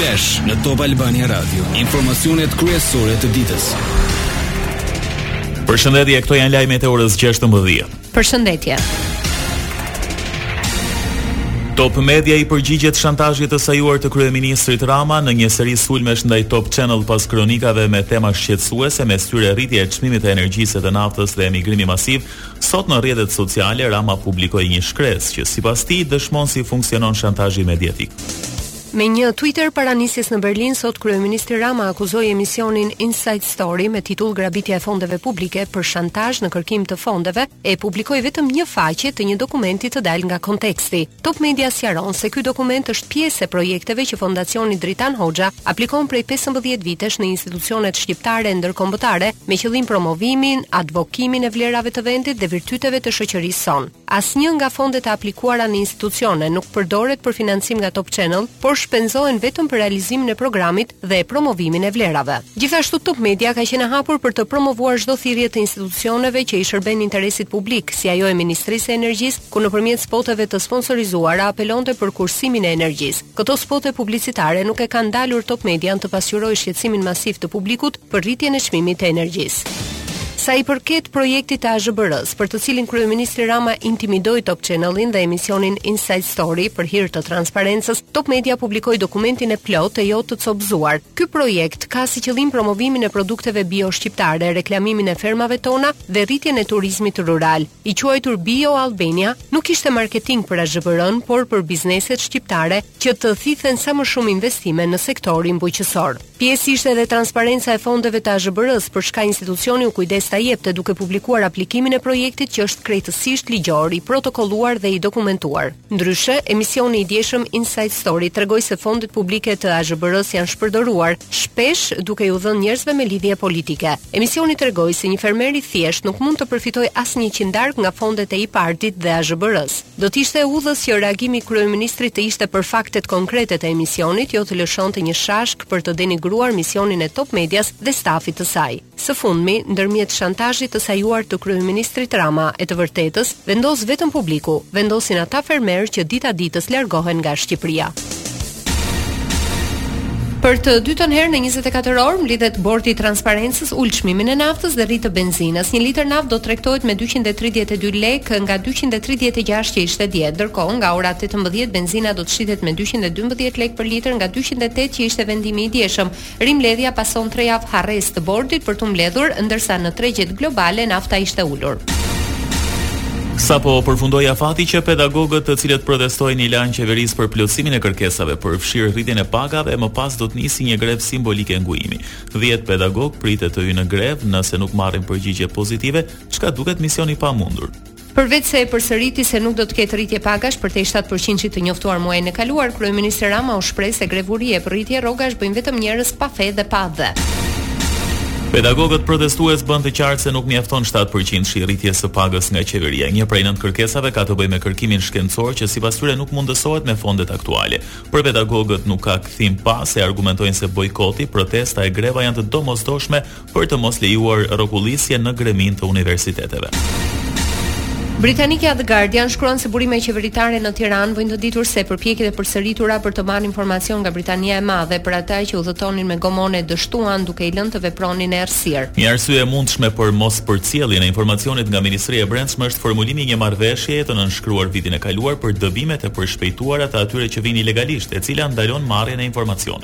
Flash në Top Albania Radio, informacionet kryesore të ditës. Përshëndetje, këto janë lajmet e orës 16. Përshëndetje. Top Media i përgjigjet shantazhit të sajuar të kryeministrit Rama në një seri sulmesh ndaj Top Channel pas kronikave me tema shqetësuese mes tyre rritja e çmimit të energjisë dhe naftës dhe emigrimi masiv Sot në rrjetet sociale Rama publikoi një shkresë që sipas tij dëshmon si funksionon shantazhi mediatik. Me një Twitter para nisjes në Berlin sot kryeministri Rama akuzoi emisionin Inside Story me titull Grabitja e fondeve publike për shantazh në kërkim të fondeve e publikoi vetëm një faqe të një dokumenti të dalë nga konteksti. Top Media sqaron se ky dokument është pjesë e projekteve që Fondacioni Dritan Hoxha aplikon prej 15 vitesh në institucionet shqiptare e ndërkombëtare me qëllim promovimin, advokimin e vlerave të vendit dhe virtyteve të shoqërisë sonë. Asnjë nga fondet e aplikuara në institucione nuk përdoret për financim nga Top Channel, por shpenzohen vetëm për realizimin e programit dhe promovimin e vlerave. Gjithashtu Top Media ka qenë e hapur për të promovuar çdo thirrje të institucioneve që i shërben interesit publik, si ajo e Ministrisë së Energjisë, ku nëpërmjet spoteve të sponsorizuara apelonte për kursimin e energjisë. Këto spote publicitare nuk e kanë ndalur Top Median të pasqyrojë shqetësimin masiv të publikut për rritjen e çmimit të energjisë. Sa i përket projektit të AZHBR-së, për të cilin kryeministri Rama intimidoi Top Channel-in dhe emisionin Inside Story për hir të transparencës, Top Media publikoi dokumentin e plotë e jo të copëzuar. Ky projekt ka si qëllim promovimin e produkteve bio shqiptare, reklamimin e fermave tona dhe rritjen e turizmit rural. i quajtur Bio Albania, nuk ishte marketing për AZHBR-në, por për bizneset shqiptare që të thithen sa më shumë investime në sektorin bujqësor. Pjesë ishte edhe transparenca e fondeve të AZHBR-së, për çka institucioni u kujdes ta jepte duke publikuar aplikimin e projektit që është krejtësisht ligjor, i protokolluar dhe i dokumentuar. Ndryshe, emisioni i djeshëm Inside Story tregoi se fondet publike të AZHBR-së janë shpërdoruar, shpesh duke iu dhënë njerëzve me lidhje politike. Emisioni tregoi se një fermer i thjeshtë nuk mund të përfitojë asnjë qindarkë nga fondet e IPARD-it dhe AZHBR-së. Do të ishte e udhës që reagimi i kryeministrit të ishte për faktet konkrete të emisionit, jo të lëshonte një shashkë për të denigruar misionin e Top Medias dhe stafit të saj. Së fundmi, ndërmjet shantazhit të sajuar të kryeministrit Rama, e të vërtetës, vendos vetëm publiku, vendosin ata fermerë që dita ditës largohen nga Shqipëria. Për të dytën herë në 24 orë mblidhet Bordi i Transparencës ul çmimin e naftës dhe rrit të benzinës. 1 litër naftë do të tregtohet me 232 lekë nga 236 që ishte dje. Ndërkohë, nga ora 18 benzina do të shitet me 212 lekë për litër nga 208 që ishte vendimi i djeshëm. Rimbledhja pason tre javë harresë të bordit për t'u mbledhur, ndërsa në tregjet globale nafta ishte ulur. Sapo përfundoi afati që pedagogët të cilët protestojnë i lanë qeverisë për plotësimin e kërkesave, përfshirë rritjen e pagave, më pas do të nisi një grevë simbolike ngujimi. 10 pedagogë pritet të hyjnë në grevë nëse nuk marrin përgjigje pozitive, çka duket mision i pamundur. Përveç se e përsëriti se nuk do të ketë rritje pagash përtej shtatë përqindshit të njoftuar muajin e kaluar, kryeministri Rama u shpreh se grevë urie për rritje rrogash bëjnë vetëm njerëz pa fe dhe pa atdhe. Pedagogët protestues bëjnë të qartë se nuk mjafton shtatë përqindshi i rritjes së pagës nga qeveria. Një prej nëntë kërkesave ka të bëjë me kërkimin shkencor që sipas tyre nuk mundësohet me fondet aktuale. Për pedagogët nuk ka kthim pas e argumentojnë se bojkoti, protesta e greva janë të domosdoshme për të mos lejuar rrokullisjen në greminë të universiteteve. Britanikja The Guardian shkruan se burime qeveritare në Tiranë bëjnë të ditur se përpjekjet e përsëritura për të marrë informacion nga Britania e Madhe për ata që udhëtonin me gomone dështuan duke i lënë të vepronin në errësirë. Një arsye e mundshme për mospërcjelljen e informacionit nga Ministria e Brendshme është formulimi i një marrëveshjeje të nënshkruar vitin e kaluar për dëbimet e përshpejtuara të atyre që vijnë ilegalisht, e cila ndalon marrjen e informacionit.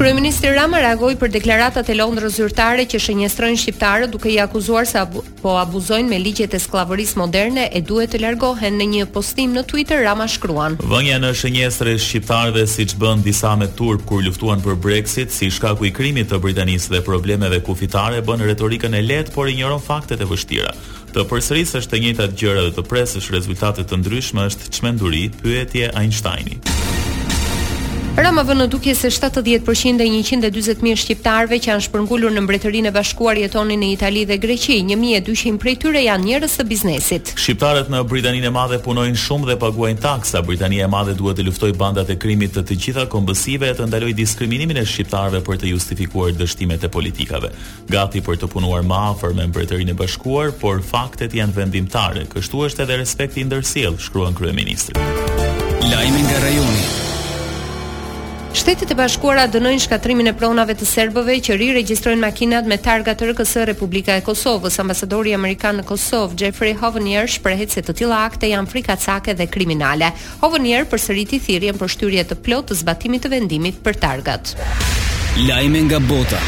Kryeministri Rama reagoi për deklaratat e Londrës zyrtare që shënjestrojnë shqiptarët duke i akuzuar se abu, po abuzojnë me ligjet e skllavërisë moderne e duhet të largohen. Në një postim në Twitter Rama shkruan: Vënia në shënjestër e shqiptarëve siç bënë disa me turp kur luftuan për Brexit si shkaku i krimit të Britanisë dhe problemeve kufitare bën retorikën e lehtë por injoron faktet e vështira. Të përsërisësh të njëjtat gjëra dhe të presësh rezultate të ndryshme është çmenduri, pyeteni Einsteinin. Rama vë në dukje se 70% e 140 mijë shqiptarëve që janë shpërngulur në Mbretërinë e Bashkuar jetonin në Itali dhe Greqi, 1200 prej tyre janë njerëz të biznesit. Shqiptarët në Britaninë e Madhe punojnë shumë dhe paguajnë taksa. Britania e Madhe duhet të luftojë bandat e krimit të të gjitha kombësive e të ndalojë diskriminimin e shqiptarëve për të justifikuar dështimet e politikave. Gati për të punuar më afër me Mbretërinë e Bashkuar, por faktet janë vendimtare, kështu është edhe respekti i ndërsjellë, shkruan kryeministri. Lajme nga rajoni. Shtetet e Bashkuara dënojnë shkatërrimin e pronave të serbëve që riregjistrojnë makinat me targat RKS Republika e Kosovës. Ambasadori amerikan në Kosovë, Jeffrey Hovenier, shprehet se të tilla akte janë frikacake dhe kriminale. Hovenier përsëriti thirrjen për shtyrje të plotë të zbatimit të vendimit për targat. Lajme nga bota.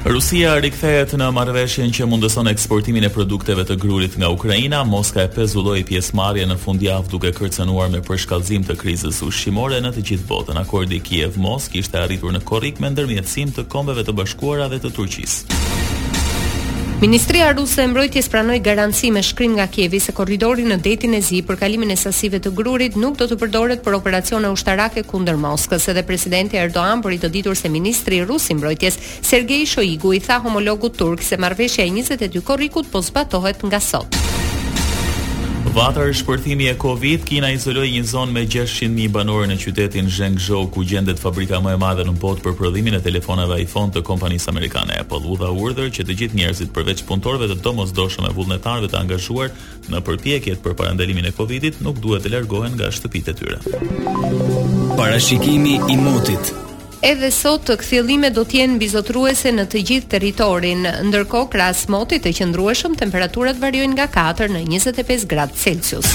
Rusia rikthehet në marrëveshjen që mundëson eksportimin e produkteve të grurit nga Ukraina. Moska e pezulloi pjesëmarrjen në fundjavë duke kërcënuar me përshkallëzim të krizës ushqimore në të gjithë botën. Akordi Kiev-Moskë ishte arritur në korrik me ndërmjetësim të Kombeve të Bashkuara dhe të Turqisë. Turqisë. Ministria ruse e Mbrojtjes pranoi garanci me shkrim nga Kievi se korridori në Detin e Zi për kalimin e sasive të grurit nuk do të përdoret për operacione ushtarake kundër Moskës. Edhe presidenti Erdogan bëri të ditur se ministri rus i Mbrojtjes, Sergei Shoigu, i tha homologut turk se marrëveshja e njëzet e dy korrikut po zbatohet nga sot. Vatër shpërthimi e Covid, Kina izoloi një zonë me Qind mijë banorë në qytetin Zhengzhou, ku gjendet fabrika më e madhe në botë për prodhimin e telefonave iPhone të kompanisë amerikane Apple, u dha urdhër që të gjithë njerëzit, përveç punëtorëve të domosdoshëm e vullnetarëve të angazhuar në përpjekjet për parandalimin e Covid-it, nuk duhet të largohen nga shtëpitë e tyre. Parashikimi i motit. Edhe sot kthjellimet do të jenë mbizotëruese në të gjithë territorin. Ndërkohë, krahas motit të qëndrueshëm, temperaturat variojnë nga katër në njëzet e pesë gradë Celsius.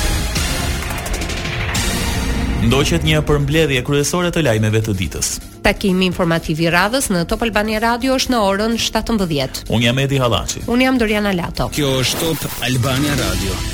Ndoqët një përmbledhje kryesore të lajmeve të ditës. Takimi informativ i radhës në Top Albania Radio është në orën 17. Unë jam Edi Hallaçi. Unë jam Doriana Lato. Kjo është Top Albania Radio.